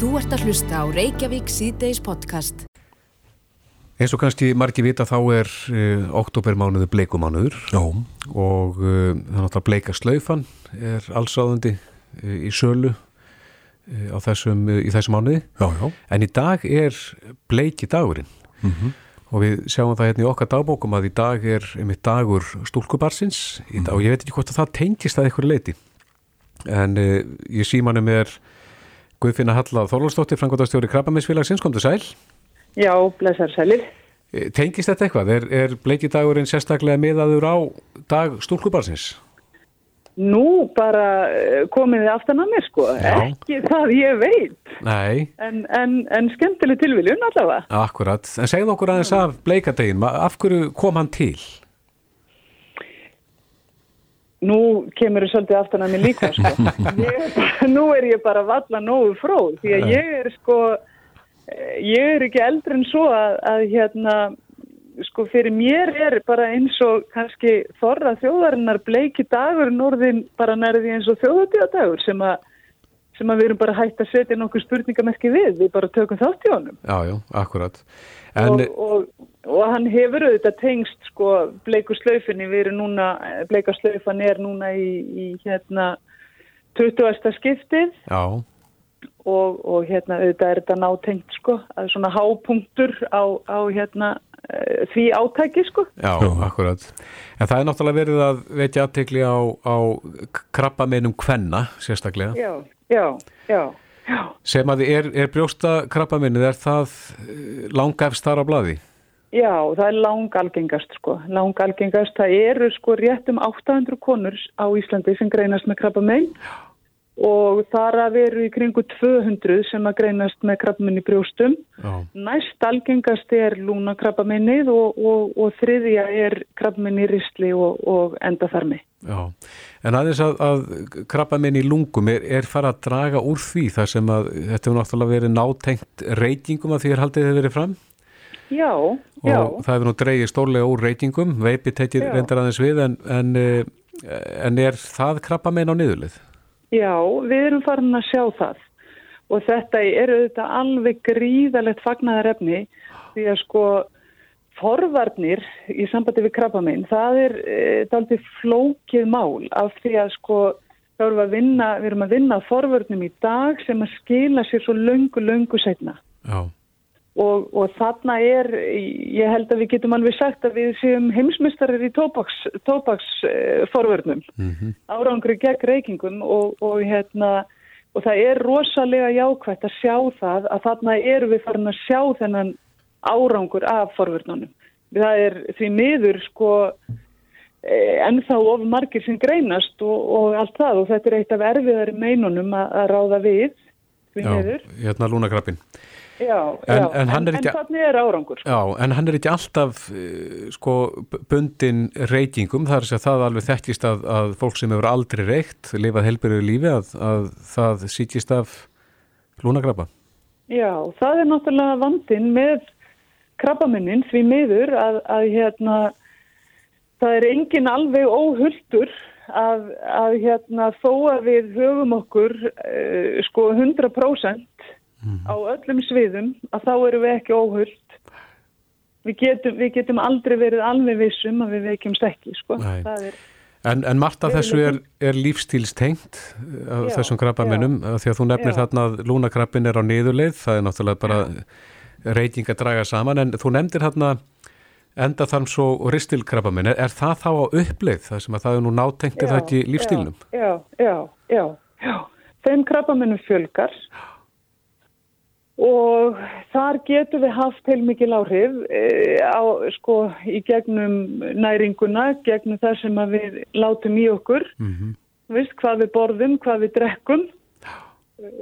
Þú ert að hlusta á Reykjavík síðdeis podcast. Eins og kannski margi vita þá er uh, oktobermánuðu bleikumánuður Já, og uh, þannig að bleika slaufan er allsáðandi uh, í sölu uh, á þessum, uh, í þessum mánuði. já, já. En í dag er bleiki dagurinn og við sjáum það hérna í okkar dagbókum að í dag er einmitt dagur stúlkubarsins í dag, og ég veit ekki hvort að það tengist að einhverju leiti. En uh, ég símanum er Guðfinna Halla Þorlósdóttir, frangotastjóri Krabbaminsfélagsins, komdu sæl. Já, blessar sælir. Eh, Tengist þetta eitthvað? Er, er bleikidagurinn sérstaklega miðaður á dag stúlkubarsins? Nú bara eh, komið þið aftan að mér sko, Já. ekki það ég veit, en, en, en skemmtileg tilviljun allavega. akkurat. En segð okkur aðeins af bleikadegin, af hverju kom hann til? Nú kemur þið svolítið aftan að mér líka sko. Ég, nú er ég bara valla nógu fróð, því að ég er sko, ég er ekki eldri en svo að, að hérna, sko fyrir mér er bara eins og kannski þorra þjóðarinnar bleiki dagur norðin bara nærði eins og þjóðatíðadagur sem að sem að við erum bara hægt að setja nokkuð spurningamerki við, við bara tökum þátt í honum. Já, já, akkurat. En, og, og, og hann hefur auðvitað tengst sko bleiku slaufinni, við erum núna, bleika slaufan er núna í, í hérna 20. skiptið já, og, og hérna auðvitað er þetta nátengt sko, að svona hápunktur á, á hérna eh, því átæki sko. já, akkurat. En það er náttúrulega verið að vekja aðtekli á, á krabbameinum kvenna, sérstaklega. Já, já, já, já. Sem að er, er brjósta krabbameinið, er það langæfst þar á blaði? Já, það er langalgengast sko, langalgengast. Það eru sko rétt um 800 konur á Íslandi sem greinast með krabba og þar að veru í kringu 200 sem að greinast með krabba í brjóstum. Já. Næst algengast er lúnakrabba og, og, og þriðja er krabba í ristli og, og endaþarmi. Já, en aðeins að, að krabbamein í lungum er, er fara að draga úr því þar sem að þetta hefur náttúrulega verið nátengt reytingum að því er haldið hefur verið fram Já, og já, það hefur nú dreigið stórlega úr reytingum, veipi tekið reyndar aðeins við en, en, eh, en er það krabbamein á niðurlið? já, við erum farin að sjá það. Og þetta er auðvitað alveg gríðalegt fagnaðarefni því að sko forvarnir í sambandi við krabbamein, það er e, daldið flókið mál af því að sko þá erum við að vinna, við erum að vinna að forvörnum í dag sem að skila sér svo löngu, löngu setna. Já, Og, og þarna er, ég held að við getum alveg sagt að við séum heimsmyndstarir í tóbaks, tóbaks uh, forvörnum, árangri gegn reykingum og, og, hérna, og það er rosalega jákvægt að sjá það að þarna erum við farin að sjá þennan árangur af forvörnunum. Það er því miður sko eh, ennþá of margir sem greinast og, og allt það og þetta er eitt af erfiðari meinunum að, að ráða við því já, miður. hérna lúnakrabbin Já, En- já. en er en, ekki- en þannig er árangur. Já, en hann er ekki alltaf eh, sko bundin reytingum, það er að það alveg þekkist að, að fólk sem hefur aldrei reykt, lifað helbyrðu lífi að, að það sýkist af lúnakrabba Já, það er náttúrulega vandin með krabbaminnin því miður að, að hérna, það er engin alveg óhulltur að, að hérna, þó að við höfum okkur uh, sko 100% á öllum sviðum að þá erum við ekki óhullt. Við getum, við getum aldrei verið alveg vissum að við veikjumst ekki, sko. Er, En, en margt af þessu er, er lífstílstengt af Já, þessum krabbamennum því að þú nefnir Já. þarna að lúnakrabbin er á niðurleið, það er náttúrulega bara reyting að draga saman en þú nefndir þarna enda þarms og ristilkrabbamenn, er, er það þá á uppleið það sem að það er nú nátengti það ekki lífstílnum? Já, já, já, já. Þeim krabbamennum fjölgar og þar getum við haft heilmikil áhrif e, á, sko, í gegnum næringuna, gegnum það sem að við látum í okkur, Mm Vist, hvað við borðum, hvað við drekkum.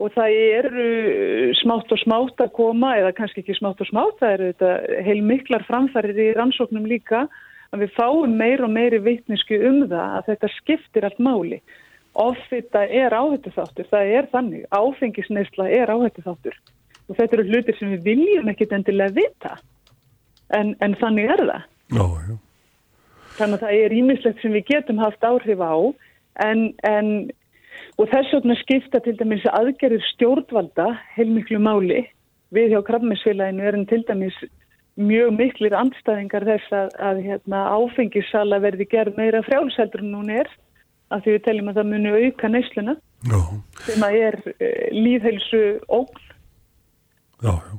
Og það eru smátt og smátt að koma, eða kannski ekki smátt og smátt, það eru heilmiklar framfærir í rannsóknum líka að við fáum meir og meiri vittnesku um það að þetta skiptir allt máli. Offita er áhættu þáttur, það er þannig, áfengisneisla er áhættu þáttur og þetta eru hlutir sem við viljum ekkit endilega vita en, en þannig er það. Já, já. Þannig að það er ímislegt sem við getum haft áhrif á en, en og þess vegna skipta til dæmis aðgerðir stjórnvalda heilmiklu máli. Við hjá Krabminsfélaginu erum til dæmis mjög miklir andstæðingar þess að, að hérna, áfengissala verði gerð meira frjálseldur en hún er af því við teljum að það muni auka neysluna sem að er uh, líðhelsu ógn. Já, já.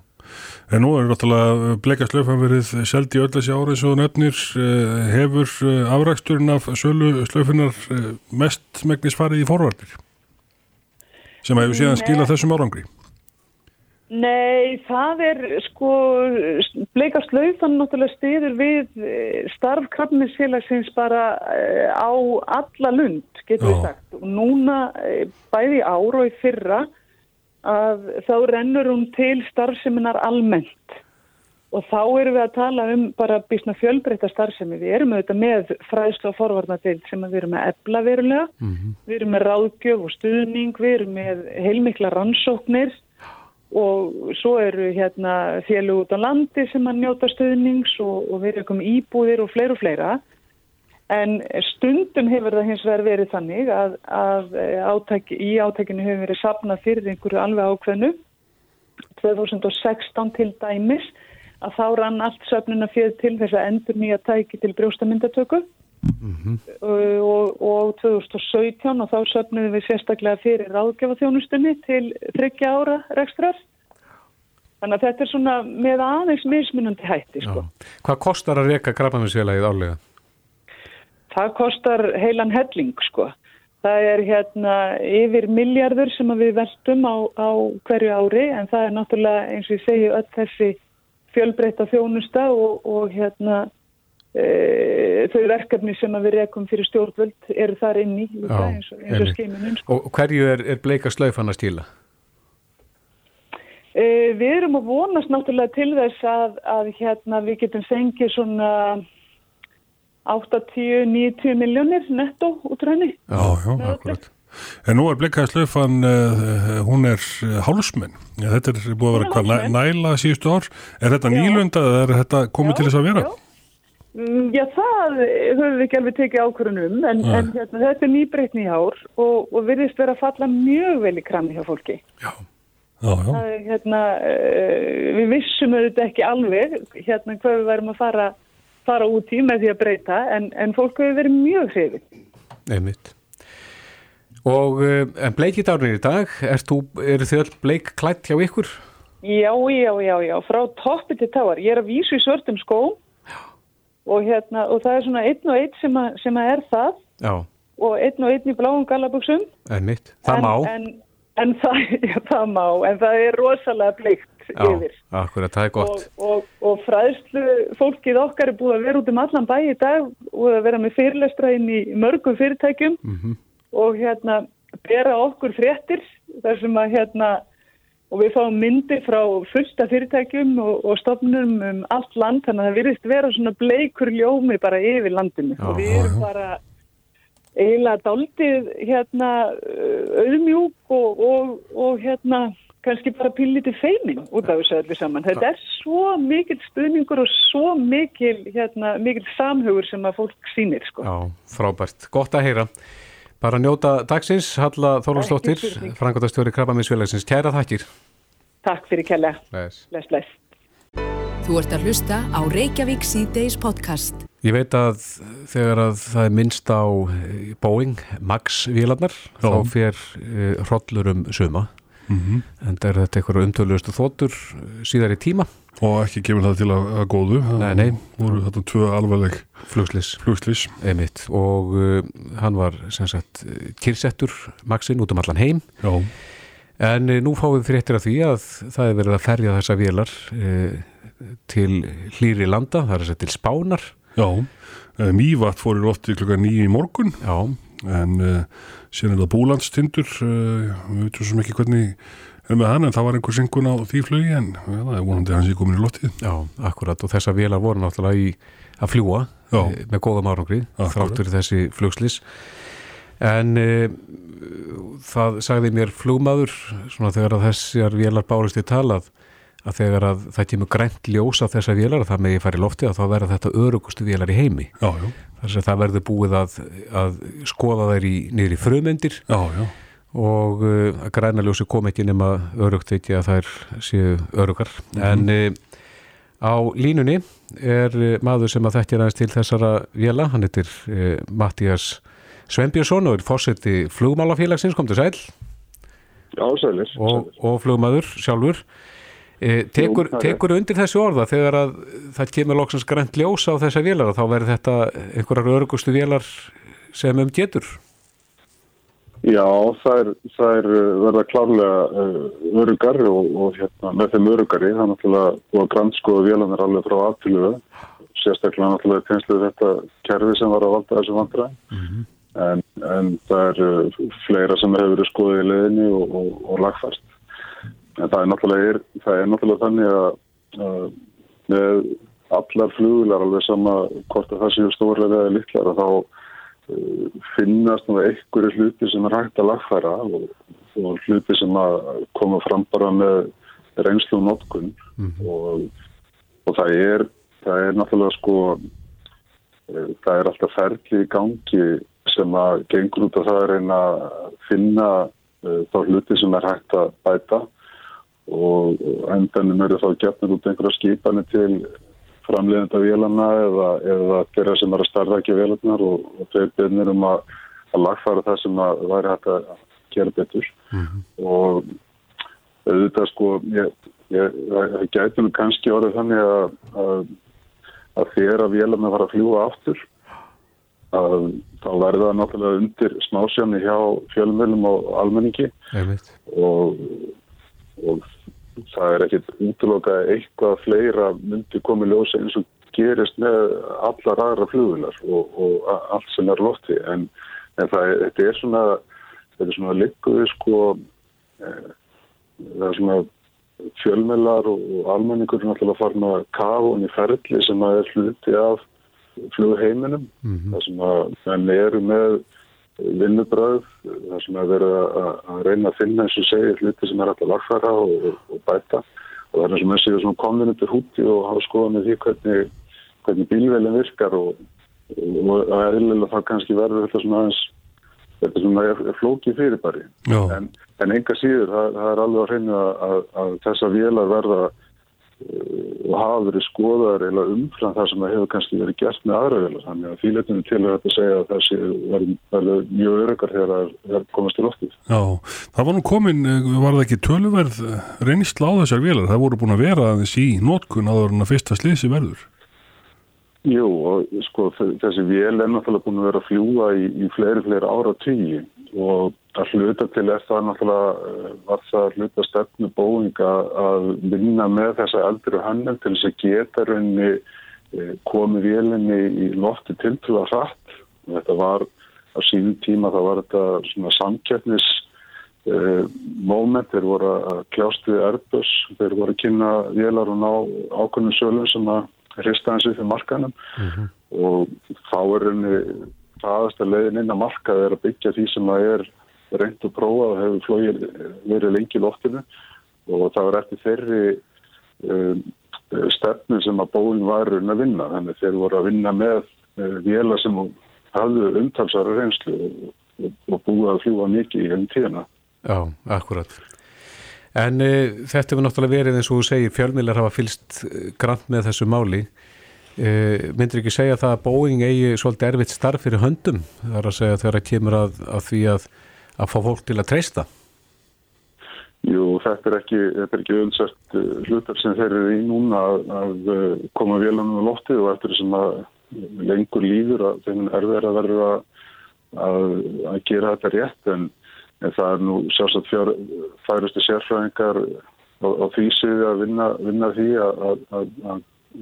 En nú er náttúrulega bleikaslöfan verið seld í öll þessi ári svo nefnir eh, hefur eh, afræksturinn af sölu slöfunar eh, mest megnis farið í forvartir sem hefur síðan skilað þessum árangri. Nei, það er sko, bleika slaufan náttúrulega stiður við starf krabminsfélagsins bara á alla lund, getur við Já. sagt. Og núna bæði í ár og í fyrra að þá rennur hún til starfseminar almennt. Og þá erum við að tala um bara bísna fjölbreytta starfsemi. Við erum auðvitað með fræðslu og forvarnadeild sem að við erum með ebla verulega. Við erum með ráðgjöf og stuðning, við erum með heilmikla rannsóknir og svo eru hérna félug út á landi sem að njóta stuðnings og, og við erum íbúðir og fleira og fleira. En stundum hefur það hins vegar verið þannig að, að átæk, í átækinu hefur verið sapnað fyrir einhverju alveg ákveðnu 2016 til dæmis að þá rann allt söfnuna fyrir til þess að endur nýja tæki til brjóstamyndatöku og, og 2017 og þá söfnuðum við sérstaklega fyrir ráðgjafaþjónustunni til þryggja ára rekstrar. Þannig að þetta er svona með aðeins mismunandi hætti sko. Hvað kostar að reka krabbaminsfélagið álega? Það kostar heilan helling sko. Það er hérna yfir miljardur sem við veltum á, á hverju ári en það er náttúrulega eins og ég segi öll þessi fjölbreyta þjónusta og, og hérna e, þau verkefni sem við rekum fyrir stjórnvöld eru þar inni líka, Já, eins og, eins og skiminum. Sko. Og hverju er, er bleika slaufan að stíla? E, við erum að vonast náttúrulega til þess að, að hérna við getum fengið svona 80-90 miljónir netto út úr henni. Já, já, akkurat. En nú er bleikaslöfan, uh, hún er uh, hálsmenn. Já, þetta er búið að vera er hvað, næ, næla síðustu ár. Er þetta Já. nýlunda eða er þetta komið til þess að vera? Já. Mm, Já, það höfum við ekki alveg tekið ákvörðun um, en, en hérna, þetta er nýbreytni í ár og, og virðist vera að falla mjög vel í krammi hjá fólki. Já. Já, já. Það hérna, við vissum auðvitað ekki alveg hérna, hvað við værum að fara, fara út í með því að breyta, en, en fólk hefur verið mjög hrifin. Einmitt. Og uh, en bleiki dárnir í dag, þú, eru þið öll bleik klætt hjá ykkur? Já, já, já, já, frá toppi til táar. Ég er að vísu í svörtum skóm og, hérna, og það er svona einn og einn sem, að, sem að er það Já, og einn og einn í bláum gallabuxum. einmitt. Það en, má. En, en það, já, það má, en það er rosalega bleikt yfir. akkurat, það er gott. Og, og, og fræðslu fólkið okkar er búið að vera út um allan bæ í dag og að vera með fyrirlestra inn í mörgum fyrirtækjum Mhm. og hérna bera okkur fréttir þar sem að hérna og við fáum myndir frá fullta fyrirtækjum og, og stofnum um allt land þannig að það virðist vera svona bleikur ljómi bara yfir landinu Já, og við erum bara eiginlega daldið hérna auðmjúk og, og, og hérna kannski bara pilliti feimin út af þessu öllu saman. Þetta er svo mikil stuðningur og svo mikil, hérna, mikil samhugur sem að fólk sýnir sko. Já, frábært. Gott að heyra. Bara njóta dagsins, Halla spurning. frangotastjóri Krabbaminsfélagsins. Kæra þakkir. Takk fyrir kella. Bless. Bless, bless. Þú ert að hlusta á Reykjavík C-Days podcast. Ég veit að þegar að það er minnst á eh, Boeing, Max-vélarnar, Já. þá fer uh, hrollur um suma. Mm En er þetta eitthvað umtöluðustu þóttur eh, síðar í tíma, Og ekki gefur það til að, að góðu. Nei, nei. Það voru þetta tvö alvarleg emitt og uh, hann var sem sagt eh, kyrsettur Maxin út um allan heim. Já. En uh, nú fáum við fréttir af því að það er verið að ferja þessa vélar uh, til hlýri landa, það er að segja til Spánar. Já. Mývat fór í lofti klukka nýju í morgun. Já, en uh, síðan er það búlandstindur uh, við veitum svo ekki hvernig er með hann en það var einhver syngun á því flugi en ja, það er vonandi komin í loftið já, akkurat og þessa vélar voru náttúrulega í að fljúa Já. eh, með árangri, Akkurat. þráttur þessi flugslis en uh, það sagði mér flugmaður svona þegar að þessar vélar bárist í talað að þegar að það kemur grænt ljós af þessar vélar að það megi fara í lofti að þá verða þetta örugustu vélar í heimi. Já, já, þar sem það verður búið að, að skoða þær í, niður í frumendir já, já, og uh, að grænaljósi kom ekki nema örugt ekki að þær séu örugar mm -hmm. en uh, á línunni er uh, maður sem að þekkja aðeins til þessara vila, hann heitir Mattías Sveinbjörnsson og er fórseti flugmálafélagsins, kom til sæl. Já, sælir og, og flugmaður sjálfur tekur, Jú, tekur undir þessu orða? Þegar að það kemur loksins grænt ljós á þessa vélar og þá verður þetta einhverjar örugustu vélar sem um getur? Já, það er, það er uh, verða klárlega uh, örugar og, og hérna, með þeim örugari það er náttúrulega búið að grannskoða vélanar alveg frá aftiluðu sérstaklega náttúrulega tegnsluð þetta kerfi sem var að valda þessu vandræði mm -hmm. en, en það er fleira sem hefur verið skoðið í leðinni og, og, og lagfært en það er náttúrulega, það er náttúrulega þannig að, að með allar flugular alveg sama hvort að það séu stórlega eða litlar að þá finnast einhverju hluti sem er hægt að lagfæra og, og hluti sem að koma fram bara með reynslu og notkun. Mm og, og það er það er náttúrulega sko eh, það er alltaf ferli í gangi sem að gengur út af það að reyna að finna uh, þá hluti sem er hægt að bæta og endanum eru þá gefnir út einhverja skipanir til framleiðenda vélana eða, eða þeirra sem er að starfa ekki vélarnar og, og þeir byrnir um að, að lagfara það sem að væri hægt að gera betur. Mm -hmm. og auðvitað sko ég gæti nú kannski orðið þannig að, að, að þeirra vélarna var að fljúa aftur að þá verða náttúrulega undir smásjáni hjá fjölmjölum og almenningi. Og, og það er ekkit útlokað eitthvað fleira myndi komið ljósa eins og gerist með allar aðra flugunar og, og allt sem er lofti en, en það, þetta er svona þetta er svona likkuði sko e, það er svona fjölmelar og, og almenningur er náttúrulega farin að kafa og í ferli sem að er hluti af flugheiminum mm -hmm. það sem að menn eru með vinnubröð þar sem að vera að reyna að finna eins og segja hluti sem er alltaf lagfæra og, og bæta. Og það er eins og með sig svona komin undir húti og hafa skoðað með því hvernig, hvernig bílvelin virkar og, og að eðlilega það kannski verður þetta svona aðeins þetta svona er flóki fyrirbæri. En, en enga síður það, það er alveg að reyna að, að, að þessa vélar verða og hafa verið skoðaður eða umfram það sem það hefur kannski verið gert með aðra velar þannig að fíletinu til að þetta segja að þessi verður mjög öryggar þegar það komast til loftið. Já, það var nú komin, var það ekki töluverð reynisla á þessar velar, það voru búin að vera aðeins í nótkun áður en að fyrsta sliðsi verður? Jú, og sko þessi vél er náttúrulega búin að vera að fljúa í, í fleiri, fleiri ára tíu og að hluta til er það náttúrulega eh, var það að hluta stefnu bóinga að vinna með þessa eldri hönnum til þess að geta raunni eh, komið vélinni í lofti til til að hratt. Og þetta var á síðan tíma þá var þetta svona samkjöfnis eh, moment, þeir voru að kljást við Airbus, þeir voru að kynna vélar og ná ákveðnum sölum sem að hrista hans fyrir markanum mm -hmm. og þá er raunni aðast að leiðin inn að markað er að byggja því sem að er reynd og prófa og hefur flóið verið lengi í loftinu og það var eftir þeirri um, stefnu sem að bóin var að vinna þannig að þeir voru að vinna með uh, vila sem hafðu umtalsara reynslu og, og, búið að fljúa mikið í enn tíðana. Já, akkurat. En e, þetta hefur náttúrulega verið eins og þú segir fjölmiðlar hafa fylst grann með þessu máli e, myndir ekki segja það að Boeing eigi svolítið erfitt starf fyrir höndum þar að segja þegar það kemur að, að því að að fá fólk til að treysta? Jú, þetta er ekki, ekki öndsett eh, hlutar sem þeir eru í núna að, að eh, koma velunum á loftið og eftir þessum að lengur líður að þeim er verið að verða að, að gera þetta rétt en, en það er nú sjálfsagt fjár, færustu sérfræðingar á, því séu að vinna, vinna því að,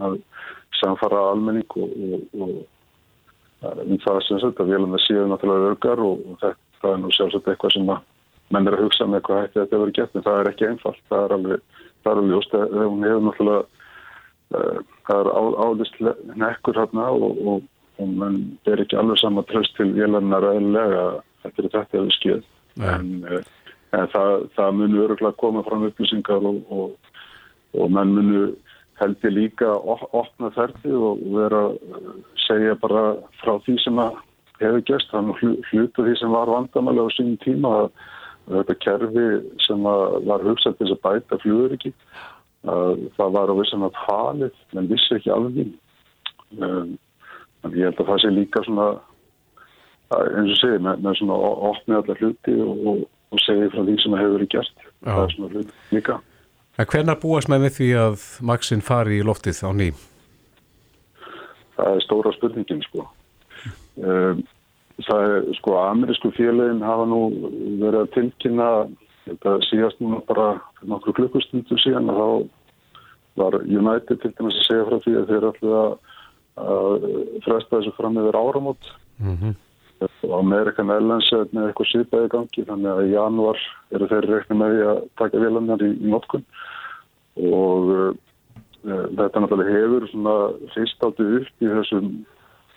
að samfara almenning og, og, og um það sem velum að séu náttúrulega örgar og þetta það er nú sjálfsagt eitthvað sem að menn er að hugsa með hvað hætti þetta að vera gett en það er ekki einfalt, það er alveg það er alveg just, hún hefur náttúrulega uh, það er á, álist nekkur hérna og, og, og mann er ekki alveg saman tröst til vélarnar eðlega þetta er þetta við skið en, uh, en það, það munu öruglega koma fram upplýsingar og, og mann munu heldur líka opna þerti og vera að segja bara frá því sem að hefur gæst, þannig hlutu því sem var vandamæli á sín tíma að, þetta kerfi sem var hugsað til þess að bæta fluguriki það var á vissan að falið, menn vissi ekki alveg um, en ég held að það sé líka svona eins og segi, með, með svona opni allar hluti og, og, og segi frá því sem hefur verið gert Já. það er svona hluti líka En hvernig búast með því að Maxin fari í loftið á ný? Það er stóra spurningin sko það er sko amerísku félagin hafa nú verið að tilkynna þetta síðast núna bara nokkru klukkustundu síðan og þá var United til dæmis að segja frá því að þeir ætlu að, að fresta þessu fram yfir áramót mm -hmm. og Amerikan Airlines er með eitthvað síðbæði gangi þannig að í januar eru þeir reiknið með því að taka vélannar í, í notkun og uh, þetta náttúrulega hefur svona fyrst áttu upp í þessum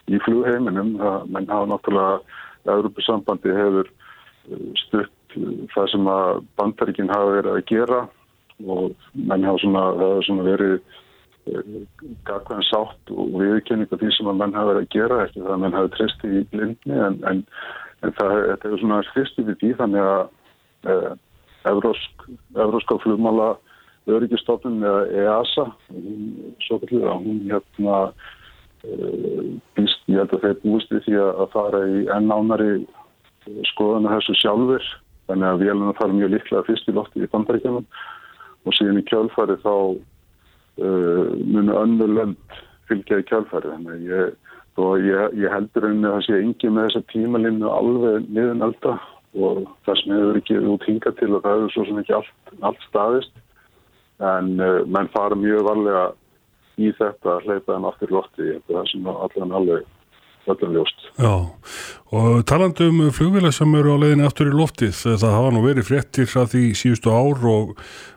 í flugheiminum. Menn hafa náttúrulega, Európa-sambandi hefur uh, stutt uh, það sem að bandaríkinn hafa verið að gera og menn hafa svona, svona verið uh, gagvæðan sátt og viðkynning af því sem að menn hafa verið að gera eftir það að menn hafa treyst í blindni en, en, en það er svona fyrstu við því þannig að eh, Evrósk, Evróska flugmála öryggistofnun eða EASA svo kallir það, hún hérna býst, ég held að þeir búist við því að fara í ennánari skoðana þessu sjálfur þannig að véluna fara mjög líklega fyrst í lofti í bandaríkjanum og síðan í kjálfari þá uh, munu önnur lönd fylgja í kjálfari þannig að ég, ég, ég heldur einnig að það sé engi með þessa tímalinu alveg niðun elda og það sem hefur ekki út hinga til og það hefur svo sem ekki allt, allt staðist. En uh, menn fara mjög varlega í þetta að hleypa þeim aftur lofti það sem allan alveg allan ljóst. Já, og talandu um flugvila sem eru á leiðinu aftur í loftið, það hafa nú verið fréttir að því síðustu ár og,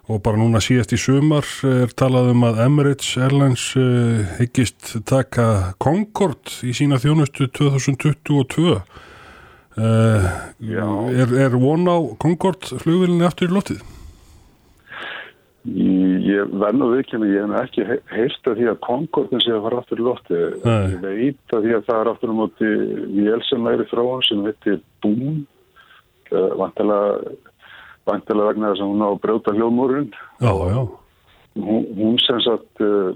og bara núna síðast í sumar er talað um að Emirates Airlines uh, hyggist taka Concorde í sína þjónustu 2022 uh, er, er von á Concorde flugvilinni aftur í loftið? Ég verð nú viðkynna, ég hef ekki heilt að því að Concordin sé að fara aftur í lofti. Ég veit að því að það er aftur á um móti vélsamæri þróan sem heitir Boom. Vantilega vegna þess að hún á að brjóta hljóðmúrun. Já, já. Hún, hún sem sagt, uh,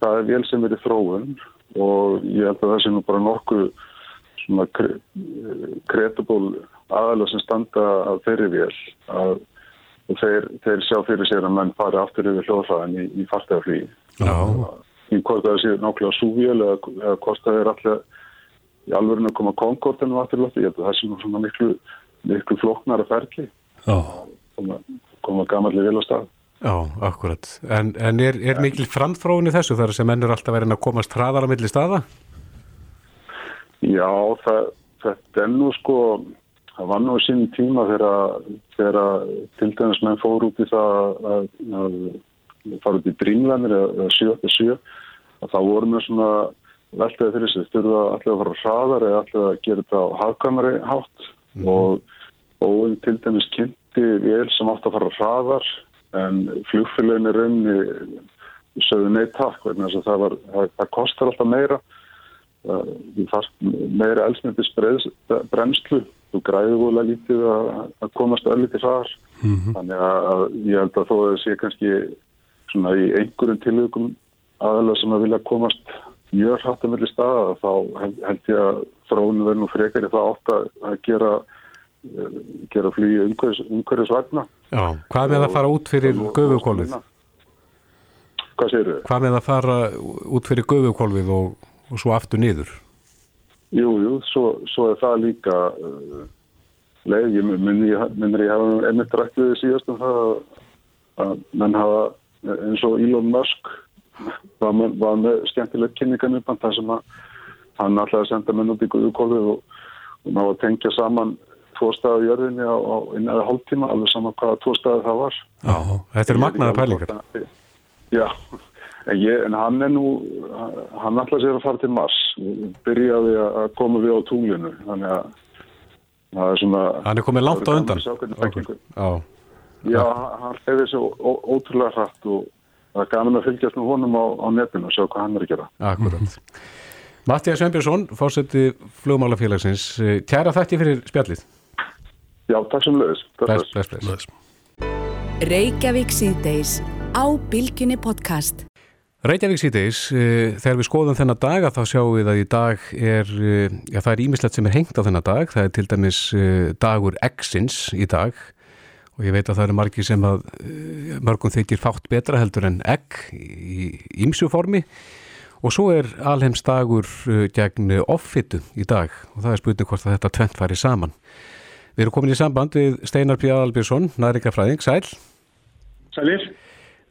það er vélsamæri þróun og ég held að það sé nú bara nokkuð svona credible aðalega sem standa af þeirri vél að og þeir, þeir sjá fyrir sér að mann fari aftur yfir hljóðhraðan í, í fartæðarflýi. Í hvort það sé nákvæmlega súvél eða, eða hvort það er alltaf í alverðinu að koma Concordinu afturlöfti. Ég held að það sé svona miklu, miklu floknara ferli. Koma, koma gamanlega vel á stað. Já, akkurat. En, en er, er mikil framþróun í þessu þar sem ennur alltaf verið að komast hraðar á milli staða? Já, það, þetta er nú sko það var nú sín tíma þegar til dæmis menn fór út í það að, að fara út í Brínlandir eða 7-7 að þá vorum við svona veltaði fyrir sig, þurfa allir að fara hraðar eða allir að gera þetta á hafkamari hátt. Mm -hmm. og og til dæmis kynnti vel sem átt að fara hraðar en flugfélagin er raunni sögðu neitt takk það, var, það, það kostar alltaf meira. Það meira elsmyndis brennslu þú græður volið lítið að, að komast öll til þar mm -hmm. þannig að ég held að þó að það sé kannski svona í einhverjum tilökum aðalega sem að vilja komast mjög hrætt að melli staða þá held ég að þróunum verður nú frekar í það átt að gera gera flýju umhverjus vagna Já, hvað með að fara út fyrir göfukólfið? Hvað segir þau? Hvað með að fara út fyrir göfukólfið og, og svo aftur niður? Jú, jú, svo, svo er það líka uh, leið, ég minnir ég, hafa einmitt rætt við síðast um það að menn hafa eins og Elon Musk var með, var með skemmtilegt kynninganuband þar sem að hann alltaf senda menn út í guðukólfið og, og ná að tengja saman tvo staði í örðinni á, á einnaði hálftíma, alveg saman hvaða tvo staði það var. Já, þetta er magnaða pælingar. Já, En, ég, en hann er nú, hann ætlaði sér að fara til Mars, byrjaði að koma við á túlinu, þannig að það er svona... Hann er komið langt á undan. Já, Já hann hefði svo ótrúlega hrætt og það er gaman að fylgjast með honum á, á netinu og sjá hvað hann er að gera. Akkurat. Mattias Sveinbjörnsson, fórseti flugmálafélagsins, kæra þætti fyrir spjallið. Já, takk sem. Bless, bless, bless. Bless. Reykjavík síðdeis á Bilginni podcast. Reykjavík síðdeis, uh, þegar við skoðum þennan dag að þá sjáum við að í dag er, uh, já það er ímislegt sem er hengt á þennan dag, það er til dæmis uh, dagur X-ins í dag og ég veit að það eru margir sem að mörgum þykir fátt betra heldur en egg í ímsu formi og svo er alheims dagur gegn offitu í dag og það er spurning hvort að þetta tvent fari saman. Við erum komin í samband við Steinar P. Albjörnsson, næringafræðing, sæl. Sælir.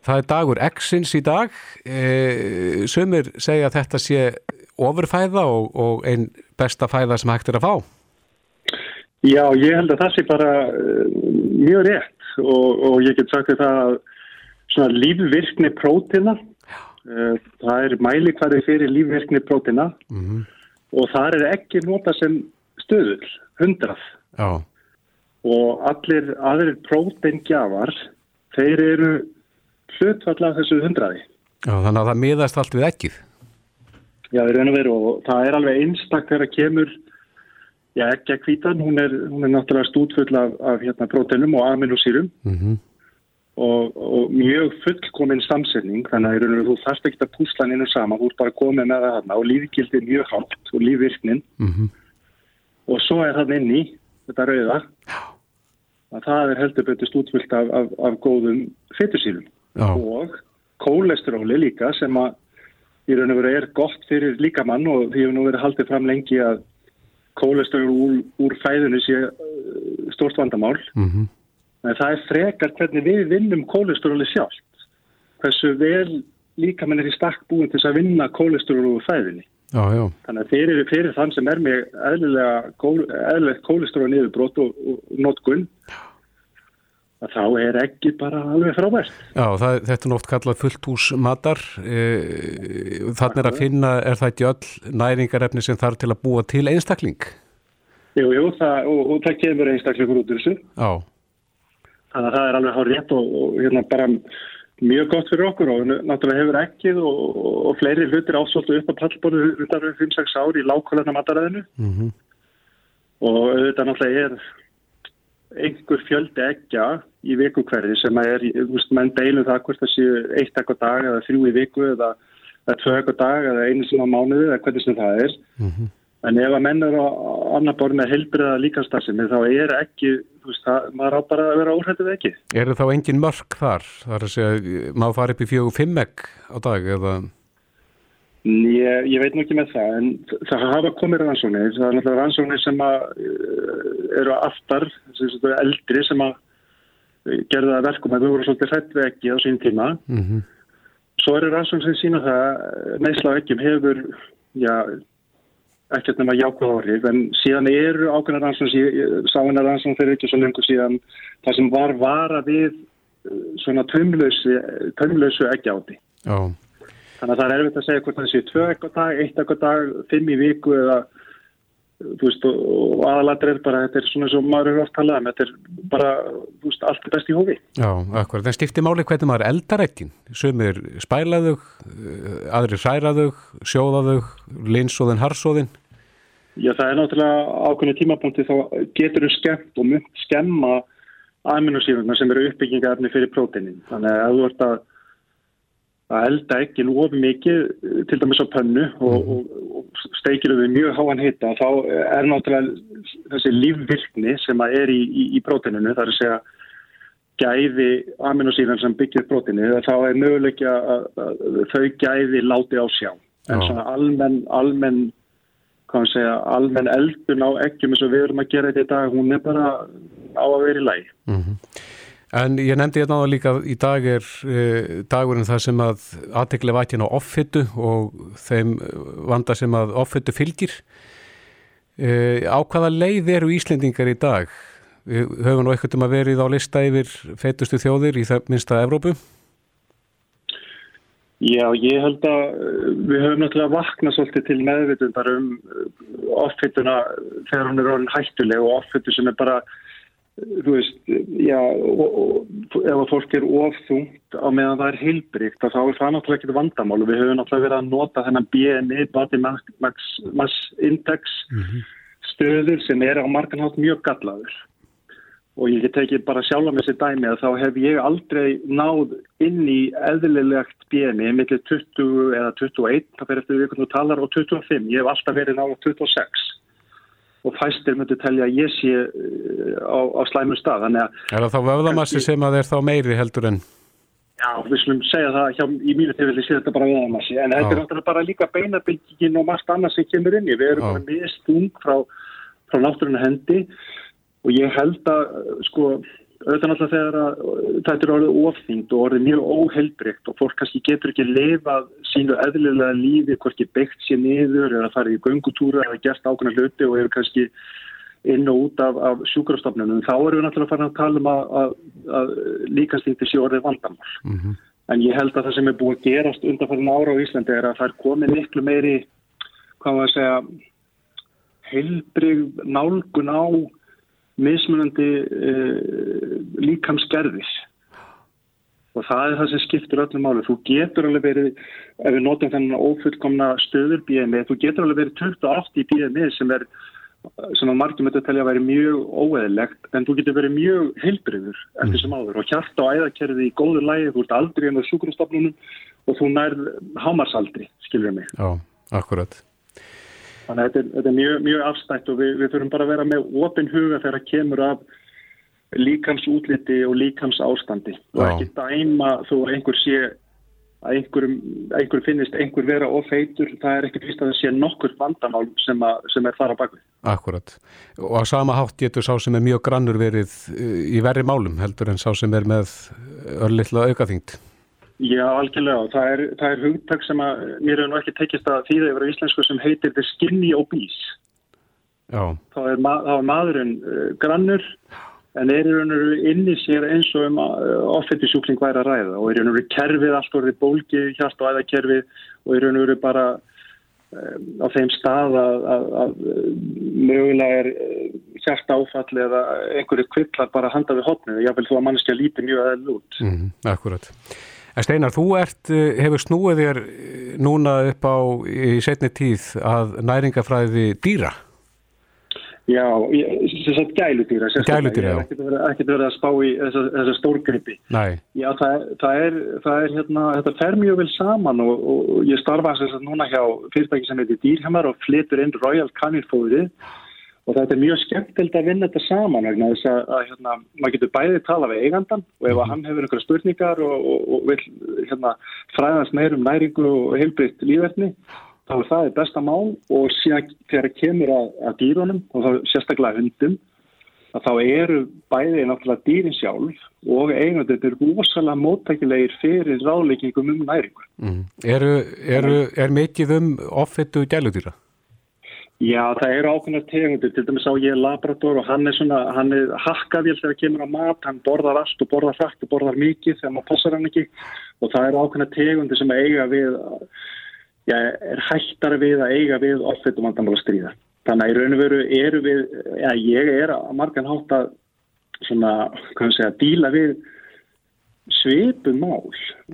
Það er dagur X-ins í dag. E, Sumir segja að þetta sé ofurfæða og, og einn besta fæða sem hægt er að fá. Já, ég held að það sé bara uh, mjög rétt og, og ég get sagt þetta svona lífvirkni prótina, uh, það er mælikvæði fyrir lífvirkni prótina Mm -hmm. og það er ekki nota sem stöðul, hundrað Já, og allir aðrir prótengjafar, þeir eru hlutvall af þessu hundraði. já, þannig að það miðast allt við ekkið. Já, í raun og veru og það er alveg einstak þegar kemur, já ekki að kvítan, hún er, hún er náttúrulega stútfull af, af hérna, prótenum og aminosýrum Mm og, og mjög fullkominn samsetning, þannig að þú þarft ekki að púsla hann innu sama, þú ert bara komið með það þarna og lífgildi er mjög hátt og lífvirknin -hmm. og svo er það inn í þetta rauða að það er heldur betur stútfullt af, af, af góðum fytusýrum Já, og kólesteróli líka sem að í raun og veru er gott fyrir líkamann og því hefur nú verið haldið fram lengi að kólesteról úr, úr fæðinu sé uh, stórt vandamál. Mm en það er frekar hvernig við vinnum kólesteróli sjálft. Hversu vel líkamann er í stakk búin til að vinna kólesteról úr fæðinu já, já, þannig að fyrir, fyrir þann sem er með eðlilega, eðlilegt kólesteról niðurbrót og, og notkunn að þá er ekki bara alveg frábært já það, þetta er oft kallað fullt hús matar. E, þannig er að finna, er það ekki öll næringarefni sem þarf til að búa til einstakling? Jú, jú, það, og, og það kemur einstakleikur út úr þessu. Já, Þannig að það er alveg hár rétt og, og hérna bara mjög gott fyrir okkur og náttúrulega hefur ekkið og, og, fleiri hlutir ásvöldu upp á pallborðu undan 5-6 ár í lágkvælarna mataræðinu mm og auðvitað náttúrulega er einhver fjöldi ekja í viku hverði sem er, veist, menn deilum það hvort það séu eitt ekkur dag eða þrjú í viku eða, eða tvö ekkur dag eða einu sem á mánuði eða hvernig sem það er. Mhm. En ef að menn eru á annar borð með heilbriða líkastarsinni þá er ekki, veist, það, maður á bara að vera óhættið ekki. eru þá engin mörk þar? Það er að segja, má fara upp í fjögur fimm egg á dag eða... Ég, ég veit nú ekki með það, en það hafa komið rannsóknir, það er náttúrulega rannsóknir sem að uh, eru aftar, sem sagt, eldri sem að uh, gerða það verkum að þau voru svolítið hrætt ekki á sín tíma. Mm Svo eru rannsóknir sem sína það, neysla á ekkjum hefur, já, ekkert nema jákvæð áhrif, en síðan eru ákveðna rannsóknir, ég sá hennar rannsóknir fyrir ekki svo lengur síðan, það sem var vara við svona tömlausu ekki áti. Já, Þannig að það er erfitt að segja hvort það sé tvö ekkur dag, eitt ekkur dag, fimm í viku eða þú veist og, aðalatur er bara, þetta er svona svo maður eru oft talað um, þetta er bara, þú veist, allt er best í hófi. já, akkurat. En skipti máli hvernig maður eldar ekkin? Sumir spælaðug, aðri hræraðug, sjóðaðug, linsóðin, harsóðin? Já, það er náttúrulega ákveðinu tímapunkti þá getur þú skemmt og mynd skemma aminosífuna sem eru uppbyggingarefni fyrir próteinin. Þannig að þú ert að að elda ekki of mikið til dæmis á pönnu og, og, og steikir við mjög háan hita þá er náttúrulega þessi lífvirkni sem að er í, í, í próteininu þar að segja gæði aminosíðan sem byggir próteinu þá er möguleikja að, þau gæði láti á sjá. En svona almenn, almenn hvað maður segja, almenn eldun á ekkjum eins og við erum að gera þetta í dag hún er bara á að vera í lagi En ég nefndi hérna á það líka í dag er uh, dagurinn það sem að aðtekli vætjinn á offittu og þeim eh, vanda sem að offittu fylgir. Uh, á hvaða leið eru Íslendingar í dag? Höfum nú eitthvað um að verið á lista yfir feitustu þjóðir í það minnsta Evrópu. Já, ég held að uh, við höfum náttúrulega vaknað svolítið til meðvitundar um offituna þegar hún er orðin hættuleg og offitu sem er bara þú veist, já, og, og, ef að fólk er ofþungt á meðan það er heilbrygt, þá er það náttúrulega ekkert vandamál. Og við höfum náttúrulega verið að nota þennan BMI, Body Mass, Mass Index stöður sem er á marganhátt mjög gallaður. Og ég get tekið bara sjálf með þessi dæmi að þá hef ég aldrei náð inn í eðlilegt BMI millir 20 eða 21, það fyrir eftir við talar og 25, ég hef alltaf verið náð 26 og fæstir myndi telja að ég sé uh, á, á slæmur stað. Er það þá vöðamassi sem að er þá meiri heldur en? Já, við slumum segja það hjá, í mínu tilfelli sé þetta bara vöðamassi, en þetta er náttúrulega bara líka beinabyggingin og margt annað sem kemur inn í. Við erum bara mist ung frá, frá náttúruna hendi og ég held að sko auðvitað náttúrulega þegar að þetta er orðið ofþýnd og orðið mjög óheilbreykt og fólk kannski getur ekki lefað sínu eðlilega lífi, hvorki beitt sér niður eða farið í göngutúra eða gert ákveðna hluti og eru kannski inn og út af, af sjúkrafstofnunum þá erum við náttúrulega farin að tala um að, að, að líkastýtti sé orðið vandamál mm -hmm. en ég held að það sem er búið að gerast undanfærin ára á Íslandi er að það er komið miklu meiri hvað maður að segja heilbreyg nálgun á mismunandi uh, líkamsgerðis og það er það sem skiptir öllum máli. Þú getur alveg verið, ef við notum þennan ofullkomna stöður BMI, þú getur alveg verið 28 í BMI sem er sem að margjum þetta telja að væri mjög óeðlegt en þú getur verið mjög heilbriður eftir sem áður og hjarta og æðakerði í góður lægi, þú ert aldrei en á sjúkrumstofnunum og þú nærð hámarsaldri, skilur mig. Já, akkurat. Þannig að þetta er, þetta er mjög, mjög afstætt og við, við þurfum bara að vera með ofin huga þegar kemur af líkams útliti og líkams ástandi og ekki dæma þó að einhver sé að einhver, einhver finnist einhver vera ofeitur, það er ekki fyrst að það sé nokkur vandamál sem, að, sem er fara bakvið. Akkurat. Og að sama hátt getur sá sem er mjög grannur verið eh, í verri málum heldur en sá sem er með örlittla aukaþyngd. Já, algjörlega. Það er, það er hugtak sem að mér hefur nú ekki tekist að þýða yfir á íslensku sem heitir The Skinny Obese. Já. Þá er, ma þá er maðurinn uh, grannur en er í raun og veru inni sér eins og um uh, offettisjúkling væri að ræða og er í raun og veru kerfið allt orðið bólgi, hjart og æðakerfið og er í raun og veru bara um, á þeim stað að, að, að mögulega er hjart áfall eða einhverju kvillar bara handa við hotnið. Ég vil þú að manneskja líti mjög aðeins út. Mm, akkurat. En Steinar, þú ert, eh, hefur snúið þér eh, núna upp á í setni tíð að næringafræði dýra? Já, þess að gæludýra. Gæludýra, já. Ekkert verið, að spá í þessa stórgripi. Nei. Já, það, það er, það er hérna, þetta fer mjög vel saman og, og ég starfa þess að núna hjá fyrirtæki sem heitir Dýrhamar og flytur inn Royal Canin fóðrið Og þetta er mjög skemmtild að vinna þetta saman vegna þess að, að hérna, maður getur bæðið tala við eigandan og ef hann hefur einhverja spurningar og, og, og vil hérna, fræðast meirum næringu og heilbriðt lífverðni þá er það besta mál og síðan þegar kemur að, að dýrunum og þá sérstaklega hundum að þá eru bæðið náttúrulega dýrin sjálf og eigandur eru ósalega móttækilegir fyrir ráðleikingum um næringu. Mm. Eru, eru, er mikið um offittu gæludýra? Já, það eru ákveðnar tegundir, til dæmis á ég Labrador og hann er svona, hann er hakkavél þegar kemur á mat, hann borðar allt og borðar hrætt og borðar mikið þegar maður passar hann ekki og það eru ákveðnar tegundir sem eiga við, já, er hættar við að eiga við ofittum vandamála stríða. Þannig að í raun og veru eru við, já, ég er að margan hátt að svona, hvað sé að díla við svipum mál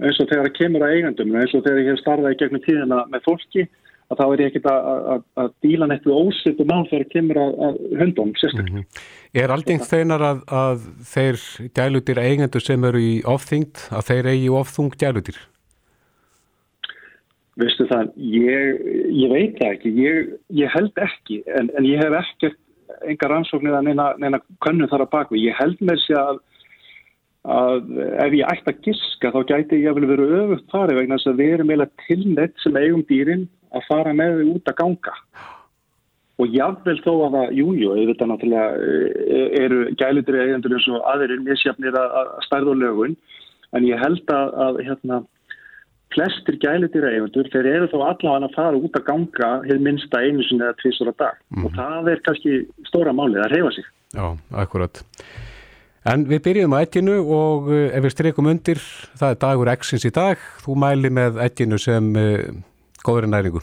eins og þegar það kemur að eigandum, eins og þegar ég hef starfað í gegnum tíðina með fólki að þá er ég ekkert að díla neitt við ósittu mál þegar kemur að, að hundum sérstaklega. Mm -hmm. Er aldrei þeinar að, að þeir gælutir eigendur sem eru í ofþyngd að þeir eigi ofþung gælutir? Veistu það, ég, ég veit það ekki, ég, ég held ekki en, en ég hef ekkert enga rannsóknir að neina, neina könnum þar að baka. Ég held með sér að að ef ég ætti að giska þá gæti ég að vel veru öfugt farið vegna þess að við erum eiginlega tilnett sem eigum dýrin að fara með þau út að ganga og jáfnvel þó að það, jújú, þetta náttúrulega eh, eru gælutir eigendur eins og aðrir misjafnir að stærða og lögun en ég held að, að hérna, flestir gælutir eigendur þeir eru þó allavega að fara út að ganga hefur minnsta einu sinni eða tvísur að dag mm. og það er kannski stóra málið að reyfa sig Já, akkurat En við byrjum á ekkinu og eh, ef við streikum undir, það er dagur X-ins í dag, þú mæli með ekkinu sem uh, góður næringu.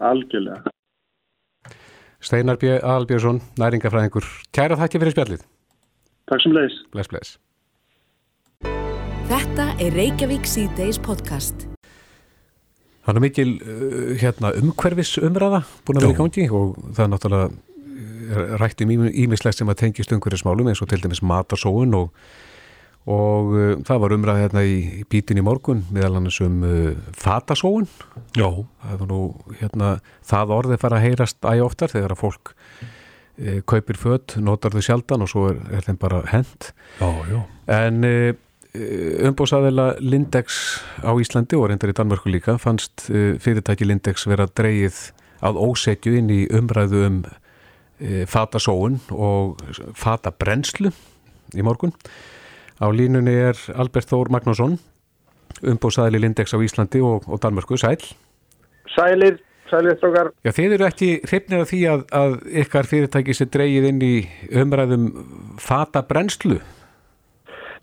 Algjörlega. Steinar. Albjörnsson, næringafræðingur. Kæra þakki fyrir spjallið. Takk sem leiðis. Bless, bless. Þetta er Reykjavík C-Days podcast. Það er mikil uh, hérna, umhverfis umræða búin að vera í gangi og það er náttúrulega rættum ímislegt sem að tengist umhverjusmálum eins og til dæmis matarsóun og, og uh, það var umræð hérna í, í bítin í morgun meðal annars um uh, fatasóun Já. Það var nú hérna það orðið fara að heyrast æg oftar þegar að fólk uh, kaupir fött, notar þau sjaldan og svo er, er þeim bara hend. Já, já. En uh, umbóðsæðila Lindex á Íslandi og reyndar í Danmörku líka fannst uh, fyrirtæki Lindex vera dreyið að ósetju inn í umræðu um e, fatasóun og fatabrennslu í morgun. Á línunni er Albert Þór Magnússon, umbóðsæðili Lindex á Íslandi og, og Danmörku. Sæl. Sælir. Já, þið eru ekki hrifnir af því að, að ykkar fyrirtæki sé dreyið inn í umræðum fatabrennslu?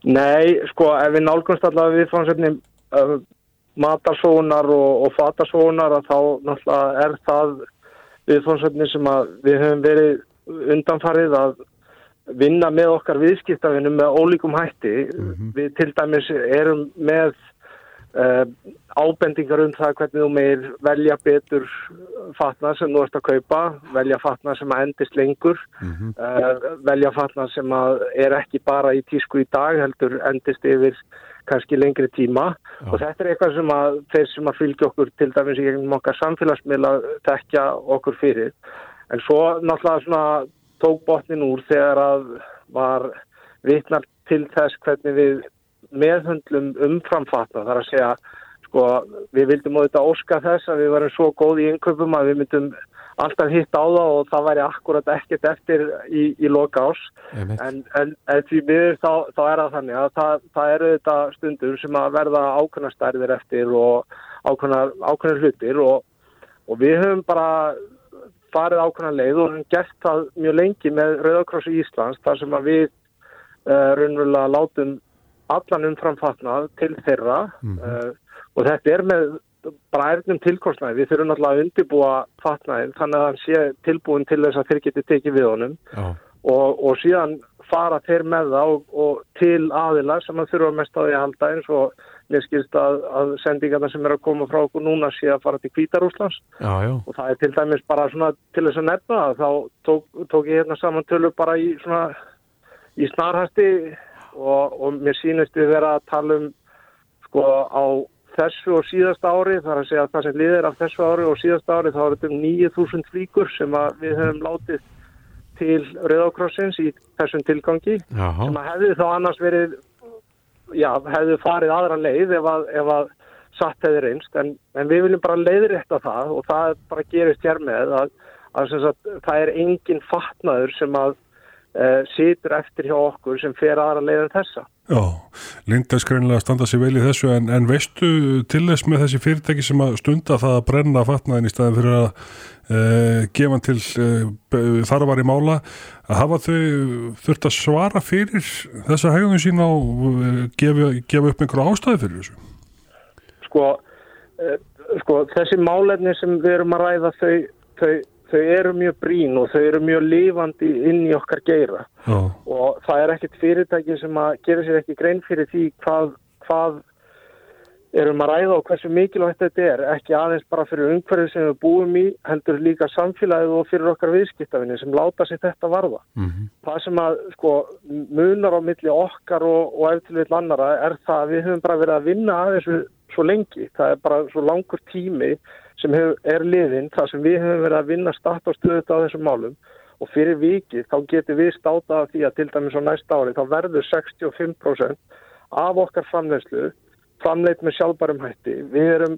Nei, sko, ef við nálgumst allavega við fónsefni uh, matarsónar og, og fatasónar að þá náttúrulega er það viðfónsefni sem við höfum verið undanfarið að vinna með okkar viðskiptafinum með ólíkum hætti. Mm -hmm. Við til dæmis erum með uh, ábendingar um það hvernig þú meir velja betur fatna sem þú ert að kaupa, velja fatna sem að endist lengur, mm -hmm. uh, velja fatna sem að er ekki bara í tísku í dag heldur endist yfir kannski lengri tíma Já. og þetta er eitthvað sem að þeir sem að fylgja okkur til dæmis í einhverjum okkar samfélagsmiðla tekja okkur fyrir en svo náttúrulega svona tók botnin úr þegar að var vitnar til þess hvernig við meðhundlum umframfatna þar að segja sko við vildum á þetta óska þess að við varum svo góð í innköpum að við myndum alltaf hitt á það og það væri akkurat ekkert eftir í, í loka ás en, en, en því miður þá, þá er það þannig að það, það eru þetta stundur sem að verða ákveðna stærðir eftir og ákveðna hlutir og, og við höfum bara farið ákveðna leið og gert það mjög lengi með Rauðakrossi Íslands þar sem að við uh, raunverulega látum allan umframfatnað til þeirra. Mm. uh, og þetta er með bara erðnum tilkostnaði, við þurfum náttúrulega að undibúa fatnaðin þannig að hann sé tilbúin til þess að þeir geti tekið við honum. Og, og síðan fara þeir með það og, og til aðila sem hann þurfa mest á því að halda eins og mér skilst að, að sendingarna sem er að koma frá okkur núna sé að fara til Kvítarúslands og það er til dæmis bara svona til þess að nefna þá tók, tók ég hérna samantölu bara í svona í snarhæsti og, og mér sínist við vera að tala um sko á þessu og síðasta ári, þar að segja að það sem liðir af þessu ári og síðasta ári þá er þetta um 9000 flíkur sem við höfum látið til Rauðákrossins í þessum tilgangi Jaha. sem að hefði þá annars verið já, hefði farið aðra leið ef að, ef að satt hefði reynst en, en við viljum bara leiðrétta það og það bara gerist hér með að, að, að það er engin fatnaður sem að situr eftir hjá okkur sem fer aðra leið en þessa. Já, Linda skrænlega standa sér vel í þessu en, en veistu til þess með þessi fyrirtæki sem að stunda það að brenna fatnaðin í staðin fyrir að uh, gefa til uh, þar var í mála að hafa þau þurft að svara fyrir þessa hegðunum sín og gefa, gefa upp einhverju ástæði fyrir þessu? Sko, sko þessi málefni sem við erum að ræða þau, þau þau eru mjög brín og þau eru mjög lifandi inn í okkar geira oh. og það er ekkert fyrirtæki sem að gera sér ekki grein fyrir því hvað, hvað erum að ræða og hversu mikilvægt þetta er, ekki aðeins bara fyrir umhverfið sem við búum í, heldur líka samfélagið og fyrir okkar viðskiptafinni sem láta sér þetta varða. Mm -hmm. Það sem að sko munar á milli okkar og, og eftir við annara er það að við höfum bara verið að vinna að þessu svo lengi, það er bara svo langur tími sem hef, er liðinn þar sem við hefum verið að vinna start og stöðut á þessum málum og fyrir vikið þá getur við státað því að til dæmis á næsta ári þá verður 65% af okkar framlegslu framleit með sjálfbærum hætti. Við erum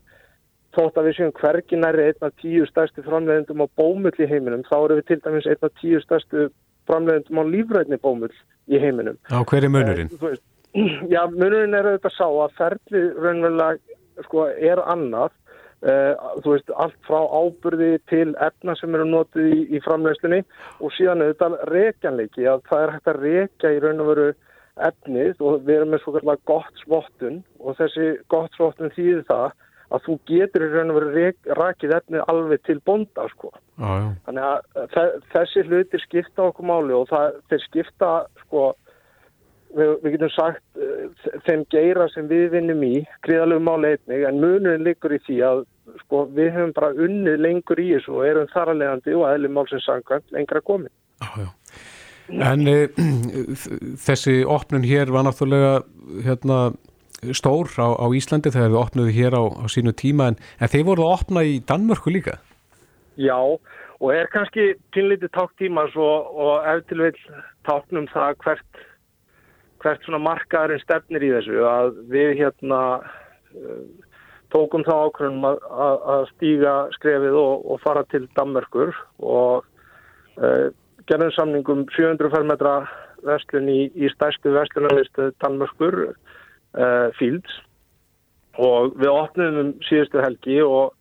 þótt að við séum hvergi næri einn af tíu stærstu framleiðendum á bómull í heiminum þá eru við til dæmis einn af tíu stærstu framleiðendum á lífræðni bómull í heiminum. Á hverju munurinn? Eh, já, munurinn er auðvitað sá að ferli raunverulega sko, er annað þú veist, allt frá ábyrði til efna sem eru notið í, í framlegslinni og síðan auðvitað reykjanleiki að það er hægt að reykja í raun og veru efnið og við erum með svo kallar gott svottun og þessi gott svottun þýðir það að þú getur í raun og veru rakið efnið alveg til bonda sko. Ah, Þannig að þessi hlutir skipta okkur máli og það, þeir skipta sko við, við getum sagt uh, þeim geira sem við vinnum í gríðalögum máli einnig en munurinn liggur í því að sko, við höfum bara unnið lengur í þessu og erum þar að leiðandi og aðlum málsins sangkvæmt lengra komin. Já, já. En e, þessi opnun hér var náttúrulega hérna, stór á, á Íslandi þegar við opnuðu hér á, á sínu tíma en, en þeir voru að opna í Danmörku líka? Já, og er kannski kynlítið táktímas og, og ef til vil táknum það hvert, hvert svona markaðurinn stefnir í þessu að við hérna tókum þá ákveðum að, að, að stíga skrefið og, og fara til Danmörkur og uh, gerðum samningum 700 fermetra vestlun í, í stærstu vestlunarlistu Danmörkur uh, Fields. Og við opnum um síðustu helgi og,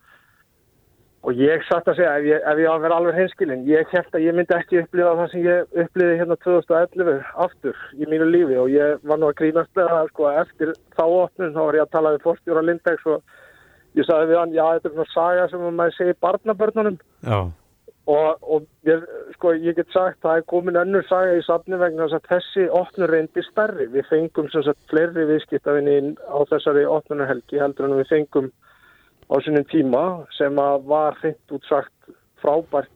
og ég satt að segja ef ég, ef ég á að vera alveg hinskilin ég held að ég myndi ekki upplifa það sem ég uppliði hérna 2011 aftur í mínu lífi. Og ég var nú að grínast með það sko eftir þá opnum þá var ég að tala við fórstjóra Lindex og ég sagði við hann já þetta er svona saga sem maður segi barnabörnunum. Og, og ég, sko, ég get sagt það er komin önnur saga í safni vegna að þessi opnur reyndi stærri. Við fengum sem sagt fleiri viðskiptafinni á þessari opnunarhelgi heldur en við fengum á sinni tíma sem að var hreint útsagt frábært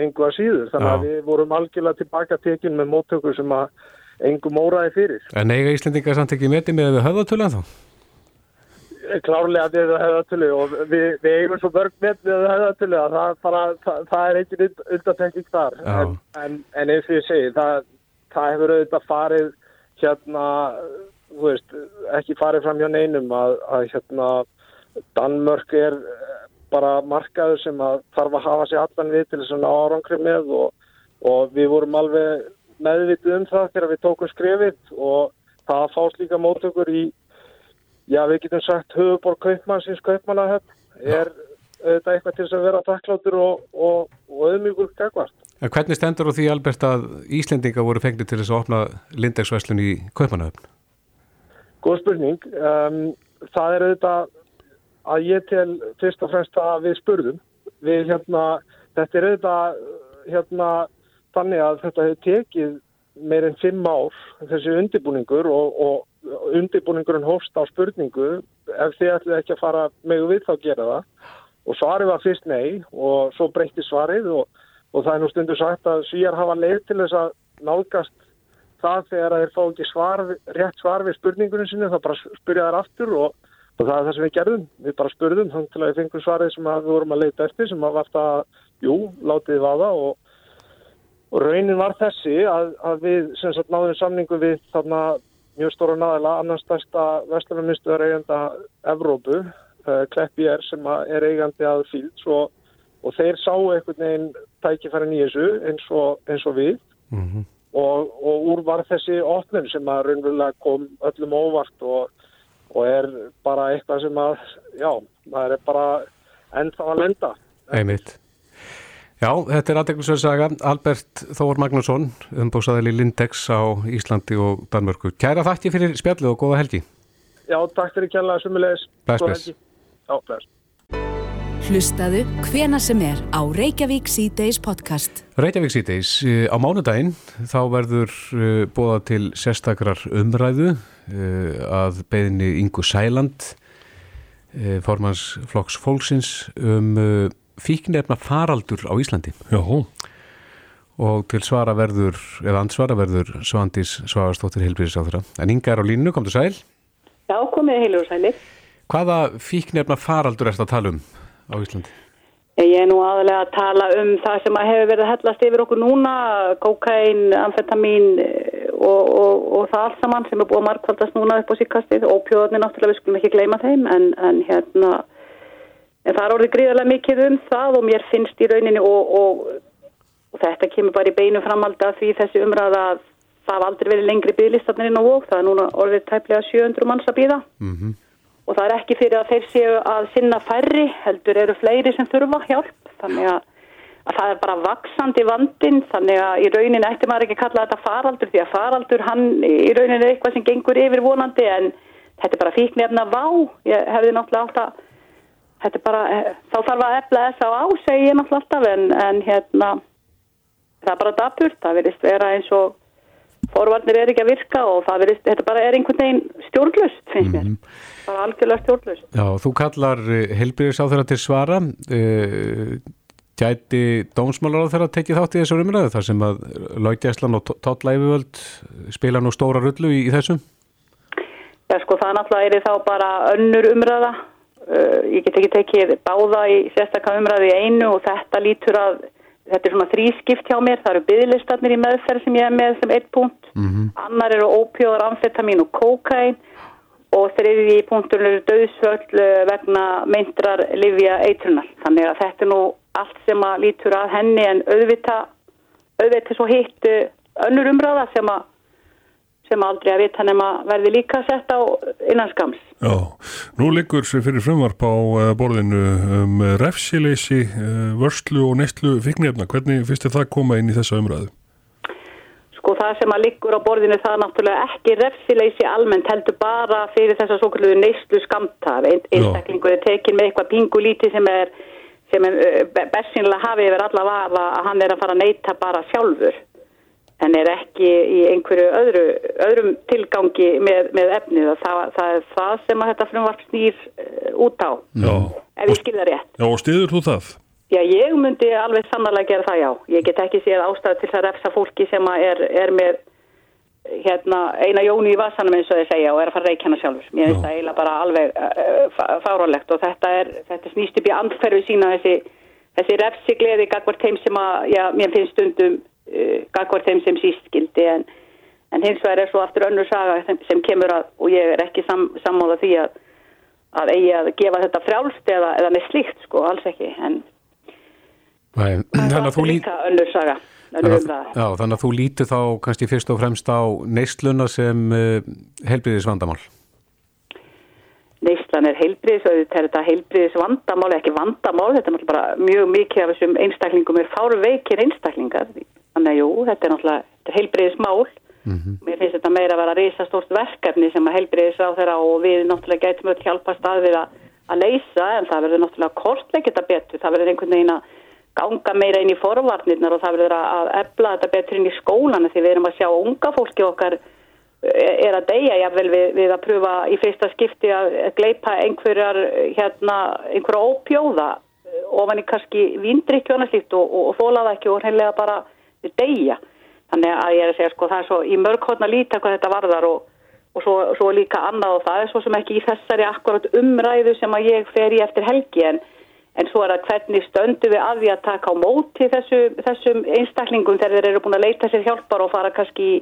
engu að síður þannig að Já. við vorum algjörlega tilbaka tekin með móttökur sem að engu móraði fyrir En eiga Íslendingar samt ekki metið með við höfðatölu en þá? klárlega við höfðatölu og við, við eigum svo mörg með við höfðatölu að það, bara, það, það er eitthvað und, undantekning þar en, en, en eins og ég segi það, það hefur auðvitað farið hérna þú veist, ekki farið fram hjá neinum að, að hérna Danmörk er eh, bara markaður sem að þarf að hafa sig allan við til þess að ná árangri með og, og við vorum alveg meðvitið um það þegar við tókum skrefið og það að fást líka mótökur í Já, við getum sagt höfuborg kaupmannsins kaupmannahöfn er auðvitað eitthvað til þess að vera takkláttur og, auðmjögur gagvart. En hvernig stendur þú því Albert að Íslendinga voru fengni til þess að opna Lindex-verslun í Kaupanöfn? Góð spurning. Um, það er auðvitað að ég tel fyrst og fremst að við spurðum. Við hérna, þetta er auðvitað hérna þannig að þetta hefur tekið meir en fimm ár þessi undirbúningur og, og undirbúningurinn hófst á spurningu ef þið ætluð ekki að fara með við þá gera það og svarið var fyrst nei og svo breytti svarið og, og það er nú stundu sagt að svíjar hafa leið til þess að nálgast það þegar þeir fá ekki svar, rétt svar við spurningunum sinni þá bara spyrja þær aftur og, og það er það sem við gerðum við bara spurðum þannig til að við fengum svarið sem við vorum að leita eftir sem að var það, jú, látið vaða og Og raunin var þessi að, að við sem sagt náðum samningu við þarna mjög stóra naðila, annan stærsta vestlunarmyndstöðar eiganda Evrópu, uh, Kleppi er sem er eigandi að Fields og, og þeir sáu einhvern veginn tækifærin í þessu eins og, eins og við Mm -hmm. og, og úr var þessi opnum sem að raunverulega kom öllum óvart og, og er bara eitthvað sem að, já, það er bara ennþá að lenda. Einmitt. Já, þetta er aðdeklisverð saga. Albert Þór Magnússon, umbúsaðil í Lindex á Íslandi og Danmörku. Kæra þakki fyrir spjallið og góða helgi. Já, takk fyrir kjærlega sumulegis. Bless, bless. helgi. Já, bless. Hlustaðu hvena sem er á Reykjavík C-Days podcast. Reykjavík síðdeis, á mánudaginn þá verður uh, bóða til sérstakrar umræðu að beðinni Ingu Sæland, uh, formans flokks fólksins um uh, fíknefna faraldur á Íslandi. Já, og til svara verður, eða ansvara verður Svandís Svavarsdóttir Hilbríðis á þeirra. En Inga er á línu, kom til sæl. Já, komið heilur og sælir. Hvaða fíknefna faraldur er þetta að tala um á Íslandi? Ég er nú aðalega að tala um það sem að hefur verið að hellast yfir okkur núna, kokain, amfetamin eh, og, og, og það allt saman sem er búið að markvaldast núna upp á síkastið. Ópjóðinni náttúrulega, við skulum ekki gleyma þeim, en, en hérna, en það er orðið gríðarlega mikið um það og mér finnst í rauninni og, og, og þetta kemur bara í beinu framaldi að því þessi umræða að það hafa aldrei verið lengri bygglistarnir inn á vók, það er núna orðið tæplega 700 manns að býða Mm og það er ekki fyrir að þeir séu að sinna færri, heldur eru fleiri sem þurfa hjálp, þannig að, að það er bara vaksandi vandin, þannig að í raunin ætti maður ekki að kalla þetta faraldur, því að faraldur hann í raunin er eitthvað sem gengur yfir vonandi, en þetta er bara fíknefna vá, ég hefði náttúrulega átt að, þetta er bara, eh, þá þarf að efla þess á á, segi ég náttúrulega alltaf, en, en hérna, það er bara dapurt, það verðist vera eins og forvarnir er ekki að virka og það verið, þetta bara er einhvern veginn stjórnlust, finnst mér. Bara algjörlega stjórnlust. Já, þú kallar helbriðis á þeirra til svara. Uh, gæti dómsmálar á þeirra tekið þátt í þessu umræðu þar sem að laugjæslan og totlæfivöld spila nú stóra rullu í, í þessum? Já, sko, það náttúrulega er þá bara önnur umræða. Uh, ég get ekki tekið báða í sérstaklega umræðu í einu og þetta lítur að þetta er svona þrískipt hjá mér, það eru byggðlistarnir í meðferð sem ég er með sem eitt punkt, mm -hmm. annar eru ópjóður, amfetamin og kókain og þriði punktur eru döðsvöld vegna meintrar livja eitrunar. Þannig að þetta er nú allt sem að lítur að henni en auðvita, auðvita svo hitt eh, önnur umræða sem að sem aldrei að vita nema verði líka sett á innanskams. Já, nú liggur fyrir frumvarp á eh, borðinu um refsileysi, eh, vörslu og neistlu fiknefna. Hvernig finnst þið það koma inn í þessa umræðu? Sko það sem að liggur á borðinu það er náttúrulega ekki refsileysi almennt heldur bara fyrir þessa svo kalluðu neistlu skamtaf. Einstaklingur er tekin með eitthvað pingulíti sem er, sem eh, bestinlega hafið yfir alla vafa að hann er að fara að neyta bara sjálfur en er ekki í einhverju öðru, öðrum tilgangi með, með efnið og það, það er það sem að þetta frumvarp snýr uh, út á já. ef ég skilða rétt. Já og stiður þú það? Já ég myndi alveg sannarlega gera það já. Ég get ekki séð ástæð til að refsa fólki sem er, er með hérna, eina jónu í vasanum eins og þið segja og er að fara að reykjana sjálfur. Mér finnst það eiginlega bara alveg uh, fárálegt og þetta, er, þetta snýst upp í andferðu sína þessi, þessi refsigleði gagvart heim sem að já, mér finnst stundum uh, gagvar þeim sem síst skildi en, en hins vegar er svo aftur önnur saga sem, sem kemur að og ég er ekki sam, sammála því að að eigi að gefa þetta frjálst eða, eða með slíkt sko, alls ekki en Nei, það er líka önnur saga Þannig já, þannig að þú lítur þá kannski fyrst og fremst á neistluna sem uh, helbriðis vandamál Neistlan er heilbriðis og þetta er heilbriðis vandamál, ekki vandamál þetta er bara mjög mikið af þessum einstaklingum er fárveikir einstaklingar Þannig að jú, þetta er náttúrulega heilbreyðis mál. Mm -hmm. Mér finnst þetta meira að vera risastórt verkefni sem að heilbreyðis á þeirra og við náttúrulega gætum öll hjálpast að við að, að leysa en það verður náttúrulega kortleikit að betur. Það verður einhvern veginn að ganga meira inn í forvarnirnar og það verður að ebla þetta betur inn í skólanu því við erum að sjá unga fólki okkar eh, er að deyja jáfnvel við, við að pröfa í fyrsta skipti að gleipa einhverjar hérna, einhverja ópjóða eh, ofan í kannski vindrykjónaslíkt og, og, og fólaða ekki og hreinlega bara deyja. Þannig að ég er að segja sko það er svo í mörg hodna líta hvað þetta varðar og, og svo, svo líka annað og það er svo sem ekki í þessari akkurat umræðu sem að ég fer í eftir helgi en, en svo er að hvernig stöndu við að því að taka á móti þessu, þessum einstaklingum þegar þeir eru búin að leita sér hjálpar og fara kannski í,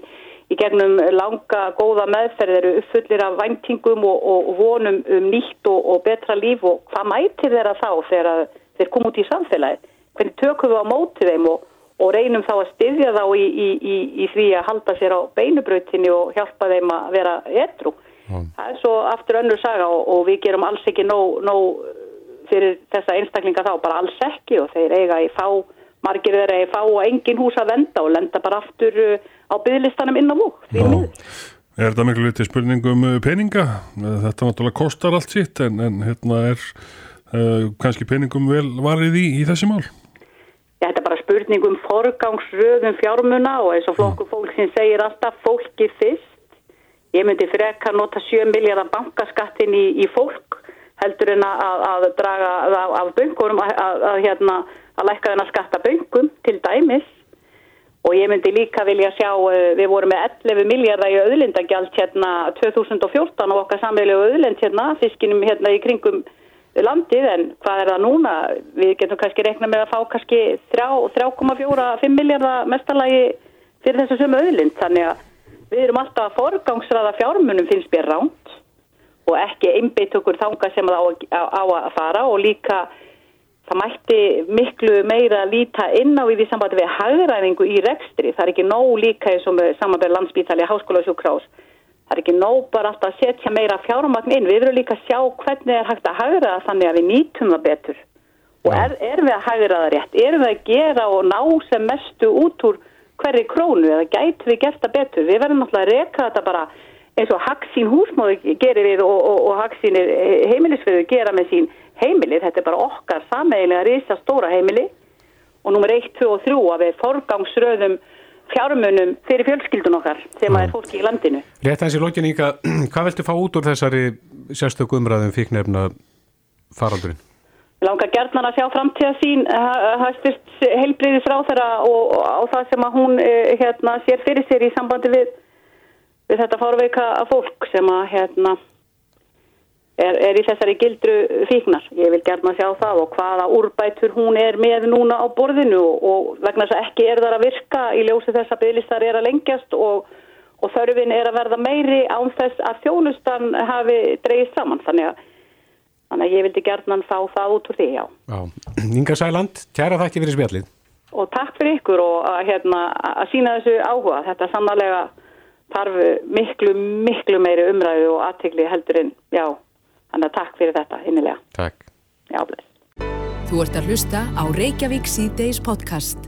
í gegnum langa góða meðferð eru uppfullir af væntingum og, og, og vonum um nýtt og betra líf og hvað mætir þeirra þá þegar þeir koma út í samfélagi hvernig tökum við á móti þeim og og reynum þá að styðja þá í, í, í, í því að halda sér á beinubrautinni og hjálpa þeim að vera etru. Mm. Það er svo aftur önnur saga og, og við gerum alls ekki nóg, nóg fyrir þessa einstaklinga þá, bara alls ekki og þeir eiga í fá, margir þeir eiga í fá og engin hús að venda og lenda bara aftur uh, á byggðlistanum inn á múk. Er þetta miklu litið spurningum uh, peninga? Þetta náttúrulega kostar allt sitt en, en hérna er uh, kannski peningum vel varið í, í þessi mál? Já, þetta er bara spurning um forgangsröðum fjármuna og eins og flokku fólk sem segir alltaf fólki fyrst. Ég myndi frekar nota 7 miljardar bankaskattin í, í fólk heldur en að, að draga af, af böngunum að, að, að hérna, lækka þenn að skatta böngum til dæmis. Og ég myndi líka vilja sjá, eh, við vorum með 11 miljardar í auðlindagjald hérna 2014 og okkar samveilu auðlind hérna, fiskinum hérna í kringum landið. En hvað er það núna? Við getum kannski rekna með að fá kannski 3,4-5 miljardar mestalagi fyrir þessu sömu öðlind þannig að við erum alltaf að forgangsraða fjármunum finnst mér ránt og ekki einbeitt okkur þanga sem það á, á að fara og líka það mætti miklu meira að líta inn á í því sambandi við hagræðingu í rekstri það er ekki nóg líka eins og með samanbæri landsbítali háskóla og sjúkrás Það er ekki nóg bara alltaf að setja meira fjármagn inn. Við verum líka að sjá hvernig er hægt að hagra það þannig að við nýtum það betur. Og er, er við að hagra það rétt? Erum við að gera og ná sem mestu út úr hverju krónu eða gætu við gert það betur? Við verðum náttúrulega að reyka þetta bara eins og Haksín húsmóðu gerir við og, og, og Haksín heimilisfeyðu gera með sín heimilið. Þetta er bara okkar sameigilega reysa stóra heimili og nummer 1, 2 og 3 að við forgangsröðum fjármunum fyrir fjölskyldun okkar sem að er fólki í landinu. Rétt hans í lokininga, hvað viltu fá út úr þessari sérstöku umræðum fíknefna faraldurinn? Langar gerðnar að sjá framtíða sín hæstist heilbriðis ráþara og, og á það sem að hún eh, hérna, sér fyrir sér í sambandi við, við þetta fárveika fólk sem að hérna er, er í þessari gildru fíknar. Ég vil gerna sjá það og hvaða úrbætur hún er með núna á borðinu og vegna þess að ekki er þar að virka í ljósi þess að bygglistar er að lengjast og, og þörfin er að verða meiri án þess að þjónustan hafi dreyið saman. Þannig að, þannig að ég vildi gerna fá það út úr því, já. Já, Inga Sæland, kæra þakki fyrir spjallið. Og takk fyrir ykkur og að, hérna, að sína þessu áhuga. Þetta er sannlega tarfu miklu, miklu meiri umræðu og aðtegli heldur en, já, Þannig að takk fyrir þetta, innilega. Takk. Já, bless. Þú ert að hlusta á Reykjavík C-Days podcast.